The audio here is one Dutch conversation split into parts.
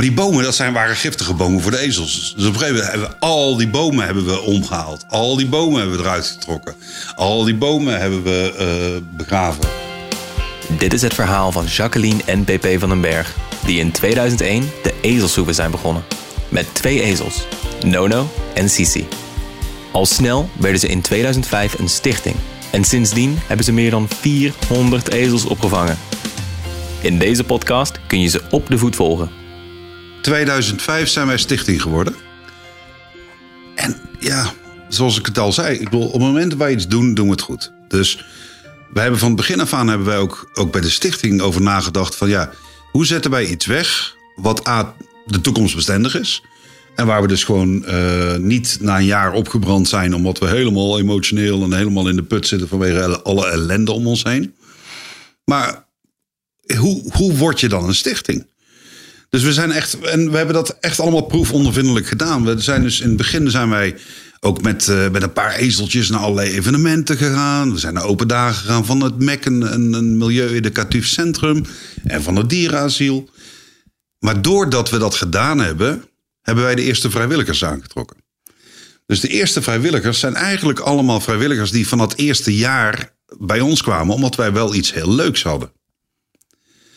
Maar die bomen, dat zijn, waren giftige bomen voor de ezels. Dus op een gegeven moment hebben we al die bomen hebben we omgehaald. Al die bomen hebben we eruit getrokken. Al die bomen hebben we eh, begraven. Dit is het verhaal van Jacqueline en PP van den Berg, die in 2001 de ezelshoeven zijn begonnen. Met twee ezels, Nono en Sisi. Al snel werden ze in 2005 een stichting. En sindsdien hebben ze meer dan 400 ezels opgevangen. In deze podcast kun je ze op de voet volgen. 2005 zijn wij stichting geworden. En ja, zoals ik het al zei, ik bedoel, op het moment dat wij iets doen, doen we het goed. Dus wij hebben van het begin af aan hebben wij ook, ook bij de stichting over nagedacht van ja, hoe zetten wij iets weg wat A, de toekomstbestendig is. En waar we dus gewoon uh, niet na een jaar opgebrand zijn omdat we helemaal emotioneel en helemaal in de put zitten vanwege alle ellende om ons heen. Maar hoe, hoe word je dan een stichting? Dus we zijn echt, en we hebben dat echt allemaal proefondervindelijk gedaan. We zijn dus in het begin zijn wij ook met, uh, met een paar ezeltjes naar allerlei evenementen gegaan. We zijn naar open dagen gegaan van het MEC, een, een milieu-educatief centrum. En van het dierenasiel. Maar doordat we dat gedaan hebben, hebben wij de eerste vrijwilligers aangetrokken. Dus de eerste vrijwilligers zijn eigenlijk allemaal vrijwilligers die van dat eerste jaar bij ons kwamen, omdat wij wel iets heel leuks hadden.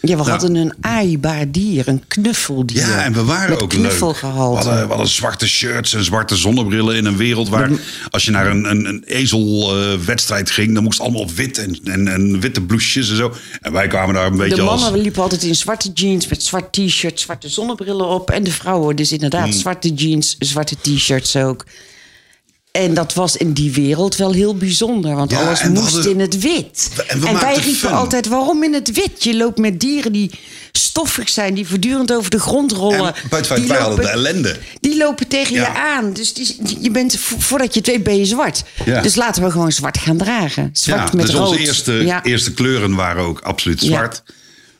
Ja, we nou, hadden een aaibaar dier, een knuffeldier. Ja, en we waren ook leuk. We hadden, we hadden zwarte shirts en zwarte zonnebrillen in een wereld waar... als je naar een, een, een ezelwedstrijd uh, ging... dan moest allemaal wit en, en, en, witte blouses en zo. En wij kwamen daar een beetje De mannen als... liepen altijd in zwarte jeans met zwart t-shirt... zwarte zonnebrillen op. En de vrouwen dus inderdaad hmm. zwarte jeans, zwarte t-shirts ook. En dat was in die wereld wel heel bijzonder, want alles moest in het wit. En, wij riepen altijd: waarom in het wit? Je loopt met dieren die stoffig zijn, die voortdurend over de grond rollen. En buiten wij hadden de ellende. Die lopen tegen je aan. Dus die, je bent, voordat je het weet, ben je zwart. Dus laten we gewoon zwart gaan dragen. Zwart met dus rood. onze eerste, eerste kleuren waren ook absoluut zwart.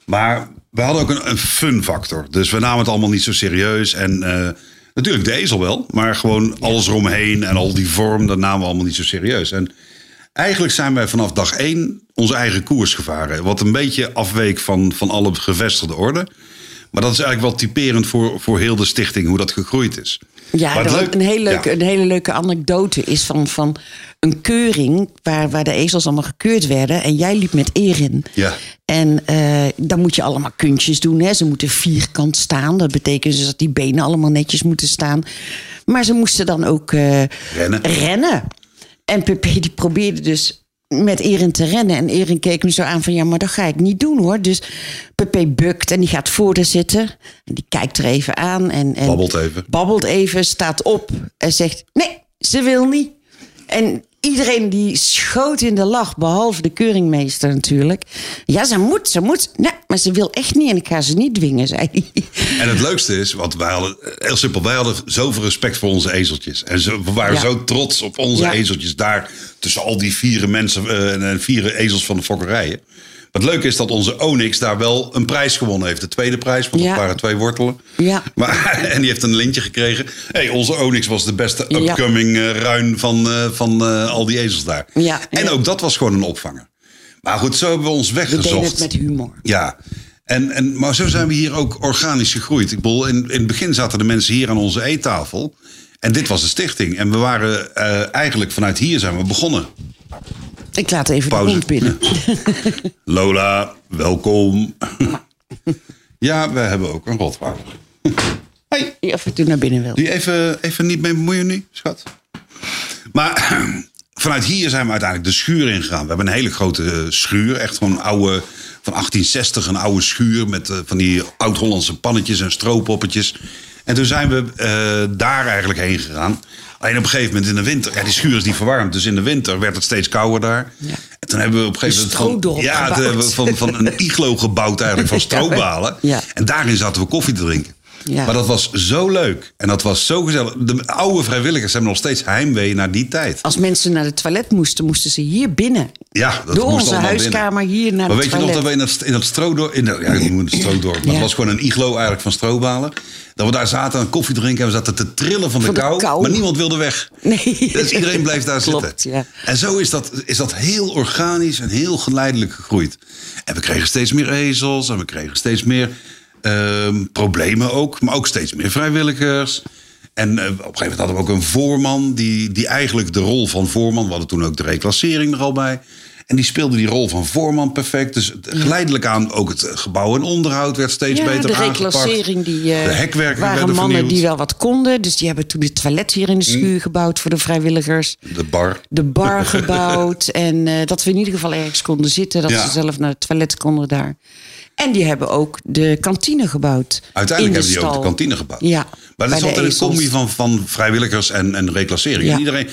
Maar we hadden ook een, een fun factor. Dus we namen het allemaal niet zo serieus. En. Uh, Natuurlijk de ezel wel, maar gewoon alles eromheen en al die vorm, dat namen we allemaal niet zo serieus. En eigenlijk zijn wij vanaf dag één onze eigen koers gevaren. Wat een beetje afweek van, van alle gevestigde orde. Maar dat is eigenlijk wel typerend voor, voor heel de stichting, hoe dat gegroeid is. Ja, leuk, een, hele leuke, een hele leuke anekdote is van, van een keuring waar, waar de ezels allemaal gekeurd werden. En jij liep met Erin. Ja. En uh, dan moet je allemaal kuntjes doen. Hè. Ze moeten vierkant staan. Dat betekent dus dat die benen allemaal netjes moeten staan. Maar ze moesten dan ook uh, rennen. rennen. En Pepe die probeerde dus met Erin te rennen. En Erin keek me zo aan van ja, maar dat ga ik niet doen hoor. Dus Pepe bukt en die gaat voor haar zitten. En die kijkt er even aan. En, en babbelt even. Babbelt even, staat op en zegt nee, ze wil niet. En iedereen die schoot in de lach, behalve de keuringmeester natuurlijk. Ja, ze moet, ze moet. Nee, maar ze wil echt niet en ik ga ze niet dwingen, zei hij. En het leukste is, want wij hadden, heel simpel, wij hadden zoveel respect voor onze ezeltjes. En we waren zo trots op onze ezeltjes daar, tussen al die vier mensen uh, en vier ezels van de fokkerijen. Wat leuk is dat onze Onyx daar wel een prijs gewonnen heeft. De tweede prijs, want ja. dat waren twee wortelen. Ja. Maar, en die heeft een lintje gekregen. Hey, onze Onyx was de beste upcoming uh, ruin van, uh, van uh, al die ezels daar. Ja, en ook dat was gewoon een opvanger. Maar goed, zo hebben we ons weggezocht. We het met humor. Ja. En, en, maar zo zijn we hier ook organisch gegroeid. Ik bedoel, in, in het begin zaten de mensen hier aan onze eettafel. En dit was de stichting. En we waren eigenlijk vanuit hier zijn we begonnen. Ik laat even Pauze. de hond binnen. Lola, welkom. ja, we hebben ook een rotwouder. Hey. Die af en toe naar binnen wil. Die even, even niet mee bemoeien nu, schat. Maar vanuit hier zijn we uiteindelijk de schuur ingegaan. We hebben een hele grote schuur. Echt gewoon oude, van 1860, een oude schuur met uh, van die oud-Hollandse pannetjes en strooppoppetjes. En toen zijn we uh, daar eigenlijk heen gegaan. Alleen op een gegeven moment in de winter, ja, die schuur is niet verwarmd. Dus in de winter werd het steeds kouder daar. Ja. En toen hebben we op een gegeven moment. Van, ja, hebben van, van een iglo gebouwd eigenlijk van stroobalen. Ja. En daarin zaten we koffie te drinken. Ja. Maar dat was zo leuk. En dat was zo gezellig. De oude vrijwilligers hebben nog steeds heimwee naar die tijd. Als mensen naar de toilet moesten, moesten ze hier binnen. Ja, dat Door onze huiskamer binnen. hier naar maar de weet toilet. je nog dat we in dat, in dat stroodorp... In ja, ik moet het stroodorp. Maar ja. het was gewoon een iglo eigenlijk van strobalen. Dat we daar zaten aan koffie drinken en we zaten te trillen van de, Van de kou, kou. Maar niemand wilde weg. Nee. Dus iedereen bleef daar Klopt, zitten. ja. En zo is dat, is dat heel organisch en heel geleidelijk gegroeid. En we kregen steeds meer ezels en we kregen steeds meer Ehm, problemen ook, maar ook steeds meer vrijwilligers. En eh, op een gegeven moment hadden we ook een voorman, die, die eigenlijk de rol van voorman, we hadden toen ook de reclassering er al bij. En die speelde die rol van voorman perfect. Dus geleidelijk aan ook het gebouw en onderhoud werd steeds Ja, beter de reclassering, die eh, De hekwerken waren mannen vernieuwd. die wel wat konden. Dus die hebben toen de toilet hier in de schuur gebouwd voor de vrijwilligers. De bar. De bar gebouwd. en eh, dat we in ieder geval ergens konden zitten. Dat Ja. ze zelf naar het toilet konden daar. En die hebben ook de kantine gebouwd. Uiteindelijk in de hebben die ook de kantine gebouwd. Ja, Maar dat is altijd een combi van, van vrijwilligers en, en reclassering. Ja. En iedereen,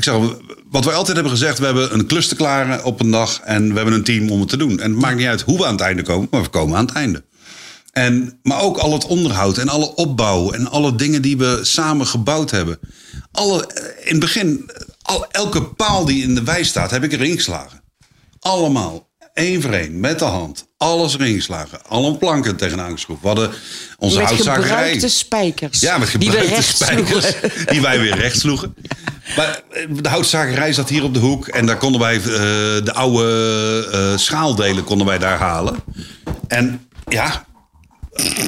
ik zeg, wat wij altijd hebben gezegd, we hebben een klus te klaren op een dag en we hebben een team om het te doen. En het maakt niet uit hoe we aan het einde komen, maar we komen aan het einde. En, maar ook al het onderhoud en alle opbouw en alle dingen die we samen gebouwd hebben. Alle, in het begin, al, elke paal die in de wei staat, heb ik erin geslagen. Allemaal. Één voor één, met de hand. Alles erin geslagen. Alle planken tegenaan geschroefd. We hadden onze Met houtzagerij. gebruikte spijkers. Ja, met gebruikte spijkers. sloegen. Die wij weer recht sloegen. Maar eh, de houtzagerij zat hier op de hoek. En daar konden wij eh, de oude eh, schaaldelen konden wij daar halen. En ja,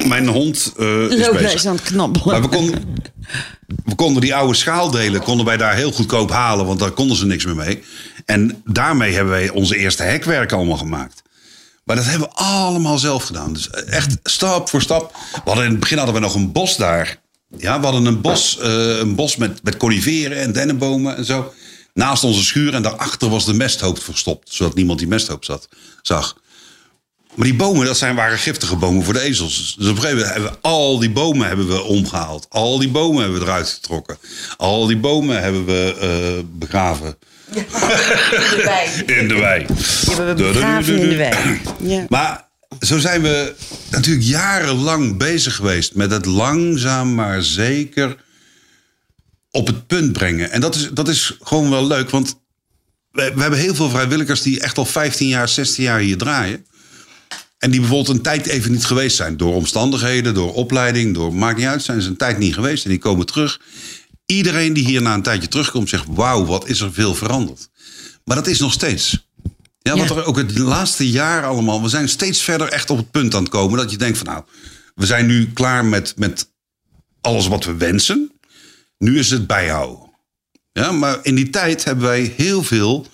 mijn hond is Lola bezig. is aan het knabbelen. Maar we konden, we konden die oude schaaldelen konden wij daar heel goedkoop halen, want daar konden ze niks meer mee. En daarmee hebben wij onze eerste hekwerken allemaal gemaakt. Maar dat hebben we allemaal zelf gedaan. Dus echt stap voor stap. We hadden in het begin hadden we nog een bos daar. Ja, we hadden een bos, eh, een bos met, met coniferen en dennenbomen en zo. Naast onze schuur en daarachter was de mesthoop verstopt. Zodat niemand die mesthoop zat, zag. Maar die bomen, dat zijn, waren giftige bomen voor de ezels. Dus op een gegeven moment hebben we al die bomen hebben we omgehaald. Al die bomen hebben we eruit getrokken. Al die bomen hebben we eh, begraven De wei. in de wei. We begraven in de wei. Ja. Maar zo zijn we natuurlijk jarenlang bezig geweest met het langzaam maar zeker op het punt brengen. En dat is, dat is gewoon wel leuk, want we, we hebben heel veel vrijwilligers die echt al 15 jaar, 16 jaar hier draaien. En die bijvoorbeeld een tijd even niet geweest zijn. Door omstandigheden, door opleiding, door maakt niet uit. Zijn ze een tijd niet geweest en die komen terug. Iedereen die hier na een tijdje terugkomt zegt... wauw, wat is er veel veranderd. Maar dat is nog steeds. Ja, want Ja. er ook het laatste jaar allemaal... we zijn steeds verder echt op het punt aan het komen... dat je denkt van nou, we zijn nu klaar met, met alles wat we wensen. Nu is het bijhouden. Ja, maar in die tijd hebben wij heel veel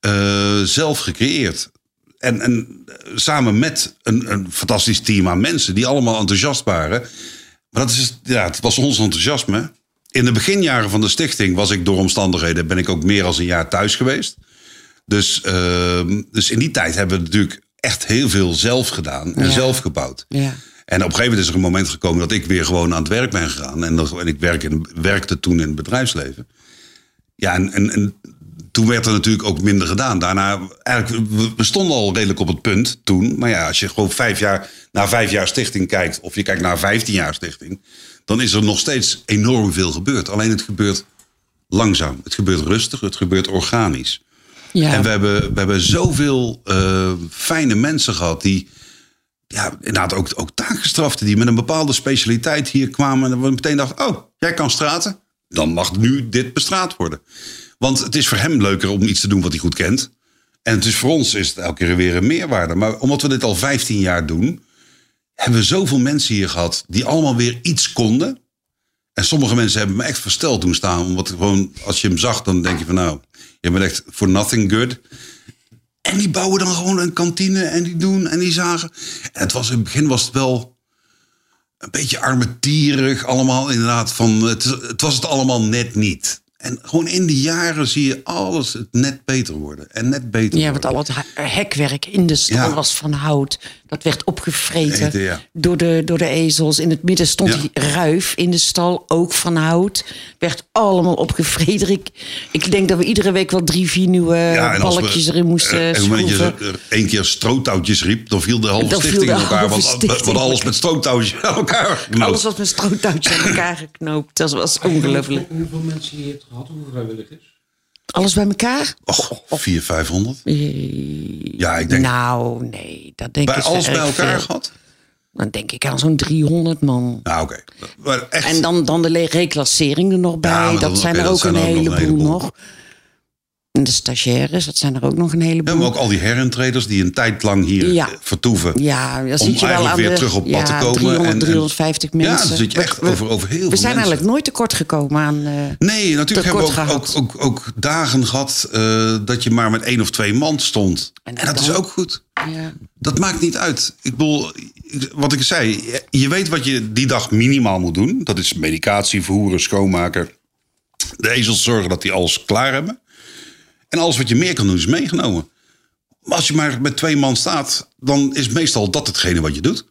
eh, zelf gecreëerd. En, en eh, samen met een, een fantastisch team aan mensen die allemaal enthousiast waren. Maar dat is, ja, het was ons enthousiasme. In de beginjaren van de stichting was ik door omstandigheden... ben ik ook meer als een jaar thuis geweest. Dus, ehm, dus in die tijd hebben we natuurlijk echt heel veel zelf gedaan en Ja. zelf gebouwd. Ja. En op een gegeven moment is er een moment gekomen dat ik weer gewoon aan het werk ben gegaan. En, dat, en ik werk in, werkte toen in het bedrijfsleven. Ja, en, en, en toen werd er natuurlijk ook minder gedaan. Daarna, eigenlijk, we- we stonden al redelijk op het punt toen. Maar ja, als je gewoon vijf jaar, naar vijf jaar stichting kijkt... of je kijkt naar vijftien jaar stichting... dan is er nog steeds enorm veel gebeurd. Alleen het gebeurt langzaam. Het gebeurt rustig, het gebeurt organisch. Ja. En we hebben, we hebben zoveel eh, fijne mensen gehad die ja, inderdaad ook, ook taakgestraften die met een bepaalde specialiteit hier kwamen. En we meteen dachten, oh, jij kan straten? Dan mag nu dit bestraat worden. Want het is voor hem leuker om iets te doen wat hij goed kent. En het is voor ons is het elke keer weer een meerwaarde. Maar omdat we dit al 15 jaar doen, hebben we zoveel mensen hier gehad die allemaal weer iets konden. En sommige mensen hebben me echt versteld doen staan. Omdat gewoon, als je hem zag, dan denk je van nou, je bent echt for nothing good. En die bouwen dan gewoon een kantine en die doen en die zagen. En het was in het begin was het wel een beetje armetierig allemaal inderdaad. Van, het, het was het allemaal net niet. En gewoon in die jaren zie je alles het net beter worden. En net beter Ja, want al het hekwerk in de stal Ja. was van hout. Dat werd opgevreten Eten, ja. door, de, door de ezels. In het midden stond Ja. die ruif in de stal, ook van hout. Werd allemaal opgevreten. Ik, ik denk dat we iedere week wel drie, vier nieuwe Ja, en als we- balkjes erin moesten eh, En op het moment schroeven. dat je er één keer stroottouwtjes riep, dan viel de halve Dan viel stichting in elkaar. halve Want, stichting want alles met stroottouwtjes aan elkaar. Alles geknoopt. was met stroottouwtjes aan elkaar geknoopt. Dat was ongelooflijk. Hoeveel mensen je hebt gehad, hoeveel vrijwilligers? Alles bij elkaar? Och, 400, 500. Ja, ik denk Nou, nee, dat denk bij ik alles bij elkaar veel. gehad. Dan denk ik aan zo'n 300 man. Nou, oké. Maar echt. En dan, dan de reclassering er nog bij. Ja, dat zijn er ook zijn een ook nog een heleboel heleboel. nog. En de stagiaires, dat zijn er ook nog een heleboel. maar ook al die herentreders die een tijd lang hier Ja. vertoeven. Ja, dan zit je wel eigenlijk aan weer de, terug op pad te komen 300, en- en- 350 mensen. Ja, dan zit je We- echt we- over, over heel veel We zijn mensen. eigenlijk nooit tekort gekomen aan... eh, Nee, natuurlijk hebben we ook, ook, ook, ook dagen gehad eh, dat je maar met één of twee man stond. En, En dat is ook goed. ja. Dat maakt niet uit. Ik bedoel, wat ik zei, je weet wat je die dag minimaal moet doen. Dat is medicatie, vervoeren, schoonmaken. De ezels zorgen dat die alles klaar hebben. En alles wat je meer kan doen is meegenomen. Maar als je maar met twee man staat, dan is meestal dat hetgene wat je doet.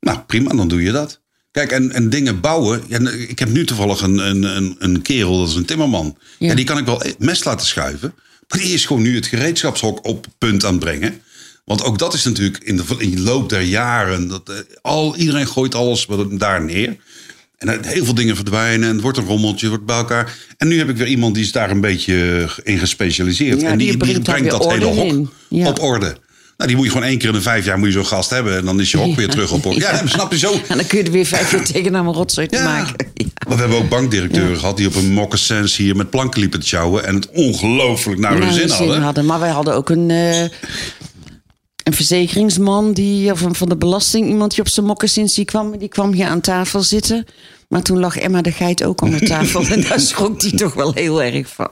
Nou, prima, dan doe je dat. Kijk, en, en dingen bouwen. Ja, ik heb nu toevallig een, een, een, een kerel, dat is een timmerman. Ja. Ja. die kan ik wel mes laten schuiven. Maar die is gewoon nu het gereedschapshok op punt aan het brengen. Want ook dat is natuurlijk in de, in de loop der jaren. Dat, eh, al, iedereen gooit alles wat- daar neer. En heel veel dingen verdwijnen. En het wordt een rommeltje, wordt bij elkaar. En nu heb ik weer iemand die is daar een beetje in gespecialiseerd. Ja, en die, brengt dat hele hok. Ja. op orde. Nou, die moet je gewoon één keer in de vijf jaar moet je zo'n gast hebben. En dan is je hok weer terug op orde. Ja, snap je zo? En dan kun je er weer vijf jaar tegenaan een rotzooi te maken. Ja. Maar we hebben ook bankdirecteuren gehad die op een moccasins hier met planken liepen te sjouwen. En het ongelooflijk naar hun zin zin hadden. Maar wij hadden ook een, eh, een verzekeringsman die, of een, van de belasting, iemand die op zijn mokkasins die kwam, die kwam hier aan tafel zitten. Maar toen lag Emma de geit ook aan de tafel. en daar schrok hij toch wel heel erg van.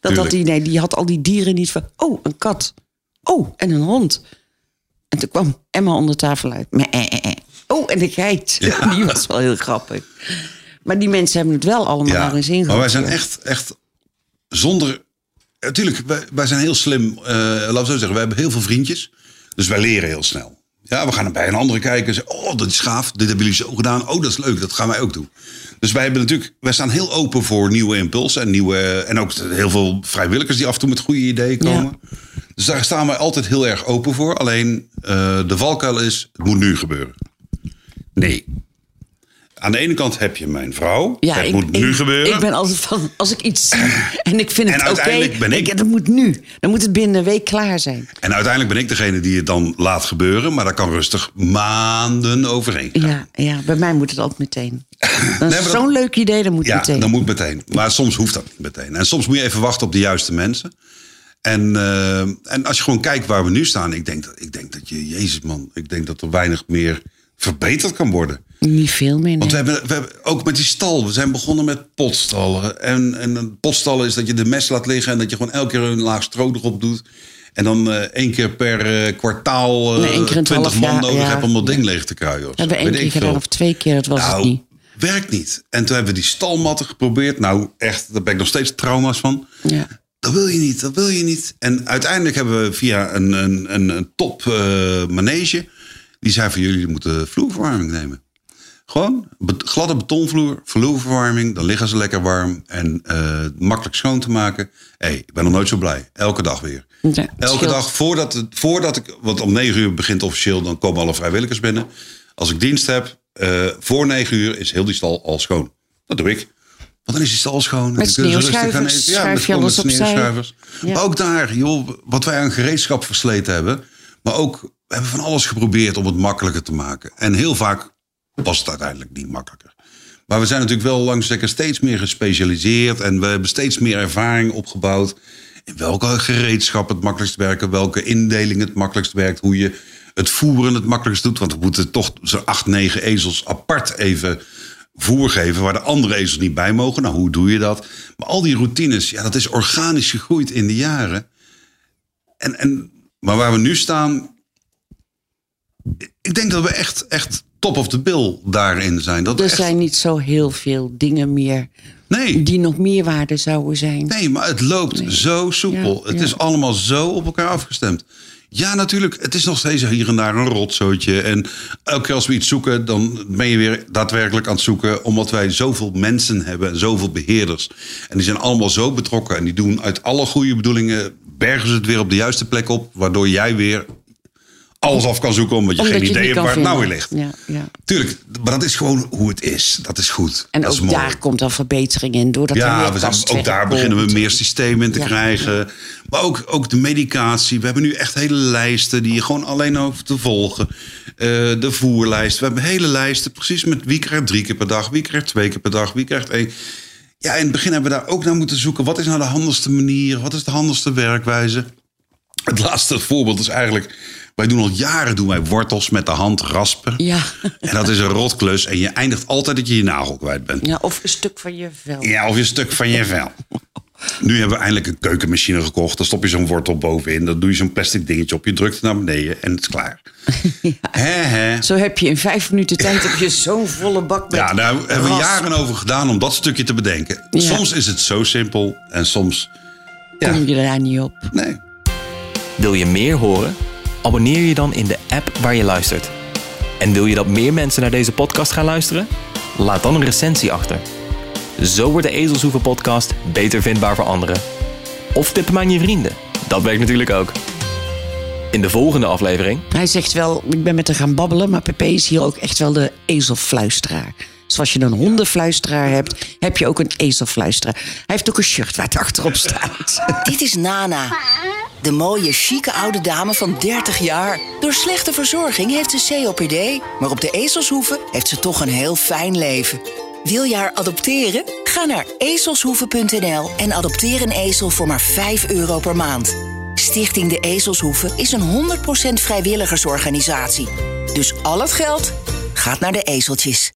Dat had hij, nee, die had al die dieren niet van. Oh, een kat. Oh, en een hond. En toen kwam Emma onder tafel uit. Eh, eh, eh. Oh, en de geit. Die was wel heel grappig. Maar die mensen hebben het wel allemaal Ja, zin maar wij zijn ja. echt, echt zonder... Natuurlijk, wij, wij zijn heel slim. eh laten we zo zeggen, we hebben heel veel vriendjes. Dus wij leren heel snel. Ja, we gaan er bij een andere kijken en zeggen... oh, dat is gaaf, dit hebben jullie zo gedaan. Oh, dat is leuk, dat gaan wij ook doen. Dus wij, hebben natuurlijk, wij staan heel open voor nieuwe impulsen. En, nieuwe, en ook heel veel vrijwilligers die af en toe met goede ideeën komen. Dus daar staan wij altijd heel erg open voor. Alleen eh, de valkuil is, het moet nu gebeuren. Nee. Aan de ene kant heb je mijn vrouw. Ja, het ik, moet nu ik- gebeuren. Ik ben altijd van, als ik iets zie en ik vind het oké, uiteindelijk ben ik- dat moet nu. Dan moet het binnen een week klaar zijn. En uiteindelijk ben ik degene die het dan laat gebeuren. Maar daar kan rustig maanden overheen gaan. Ja, ja, bij mij moet het altijd meteen. Dat- zo'n leuk idee, dan moet Ja, meteen. dan moet meteen. Maar soms hoeft dat niet meteen. En soms moet je even wachten op de juiste mensen. En, eh, en als je gewoon kijkt waar we nu staan. Ik denk, dat, ik denk dat je, jezus man. Ik denk dat er weinig meer verbeterd kan worden. Niet veel meer, nee. Want we hebben, we hebben ook met die stal. We zijn begonnen met potstallen. En, en een potstallen is dat je de mes laat liggen. En dat je gewoon elke keer een laag stro erop doet. En dan eh, één keer per eh, kwartaal eh Nee, één keer in het 20 half man jaar, nodig ja. hebt om dat ding leeg te kruien. of hebben één keer gedaan of twee keer, dat was nou, het niet. werkt niet. En toen hebben we die stalmatten geprobeerd. Nou, echt, daar ben ik nog steeds trauma's van. Ja. Dat wil je niet, dat wil je niet. En uiteindelijk hebben we via een, een, een, een top eh, manege... die zei van jullie moeten vloerverwarming nemen. Gewoon gladde betonvloer, vloerverwarming. Dan liggen ze lekker warm en eh, makkelijk schoon te maken. Hé, hey, ik ben nog nooit zo blij. Elke dag weer. Ja, Elke dag voordat, het, voordat ik... Want om negen uur begint officieel, dan komen alle vrijwilligers binnen. Als ik dienst heb, eh, voor negen uur is heel die stal al schoon. Dat doe ik. Want dan is die stal schoon. Met dan kunnen ze rustig gaan sneeuwschuivers. Ja, met, sneeuwschuivers. Ja. Maar ook daar, joh, wat wij aan gereedschap versleten hebben. Maar ook, we hebben van alles geprobeerd om het makkelijker te maken. En heel vaak was het uiteindelijk niet makkelijker. Maar we zijn natuurlijk wel langzaam steeds meer gespecialiseerd. En we hebben steeds meer ervaring opgebouwd. In welke gereedschap het makkelijkst werken. Welke indeling het makkelijkst werkt. Hoe je het voeren het makkelijkst doet. Want we moeten toch zo'n acht, negen ezels apart even voer geven. Waar de andere ezels niet bij mogen. Nou, hoe doe je dat? Maar al die routines, ja, dat is organisch gegroeid in de jaren. En, en, maar waar we nu staan. Ik denk dat we echt, echt top of the bill daarin zijn. Dat Er echt- zijn niet zo heel veel dingen meer nee, die nog meerwaarde zouden zijn. nee, maar het loopt zo soepel. Ja, het ja. is allemaal zo op elkaar afgestemd. Ja, natuurlijk. Het is nog steeds hier en daar een rotzootje. En elke keer als we iets zoeken, dan ben je weer daadwerkelijk aan het zoeken. Omdat wij zoveel mensen hebben en zoveel beheerders. En die zijn allemaal zo betrokken. En die doen uit alle goede bedoelingen, bergen ze het weer op de juiste plek op. Waardoor jij weer alles af kan zoeken, omdat je Omdat geen je idee hebt waar het nou weer ligt. Ja, ja. Tuurlijk, maar dat is gewoon hoe het is. Dat is goed. En dat ook is mooi. daar komt dan verbetering in. Doordat Ja, we zijn, ook daar beginnen we meer systemen in te Ja, krijgen. Maar ook, ook de medicatie. We hebben nu echt hele lijsten die je gewoon alleen hoeft te volgen. Eh, de voerlijst. We hebben hele lijsten precies met wie krijgt drie keer per dag, wie krijgt twee keer per dag, wie krijgt één. Ja, in het begin hebben we daar ook naar moeten zoeken. Wat is nou de handigste manier? Wat is de handigste werkwijze? Het laatste voorbeeld is eigenlijk... Wij doen al jaren doen wij wortels met de hand raspen. Ja. En dat is een rotklus. En je eindigt altijd dat je je nagel kwijt bent. ja, of een stuk van je vel. Ja, of je een stuk van je vel. Nu hebben we eindelijk een keukenmachine gekocht. Daar stop je zo'n wortel bovenin. Dan doe je zo'n plastic dingetje op. Je drukt het naar beneden en het is klaar. Hè, hè. Zo heb je in vijf minuten tijd heb je zo'n volle bak met Ja, daar hebben we jaren over gedaan om dat stukje te bedenken. Ja. Soms is het zo simpel en soms... Ja, Kom je daar niet op. nee. Wil je meer horen? Abonneer je dan in de app waar je luistert. En wil je dat meer mensen naar deze podcast gaan luisteren? Laat dan een recensie achter. Zo wordt de Ezelshoeven podcast beter vindbaar voor anderen. Of tip hem aan je vrienden. Dat werkt natuurlijk ook. In de volgende aflevering Hij zegt wel, ik ben met haar gaan babbelen, maar Pepe is hier ook echt wel de ezelfluisteraar. Zoals je een hondenfluisteraar hebt, heb je ook een ezelfluisteraar. Hij heeft ook een shirt waar het achterop staat. Dit is Nana. De mooie, chique oude dame van 30 jaar. Door slechte verzorging heeft ze COPD, maar op de ezelshoeven heeft ze toch een heel fijn leven. Wil je haar adopteren? Ga naar ezelshoeven.nl en adopteer een ezel voor maar 5 euro per maand. Stichting De Ezelshoeven is een 100% vrijwilligersorganisatie. Dus al het geld gaat naar de ezeltjes.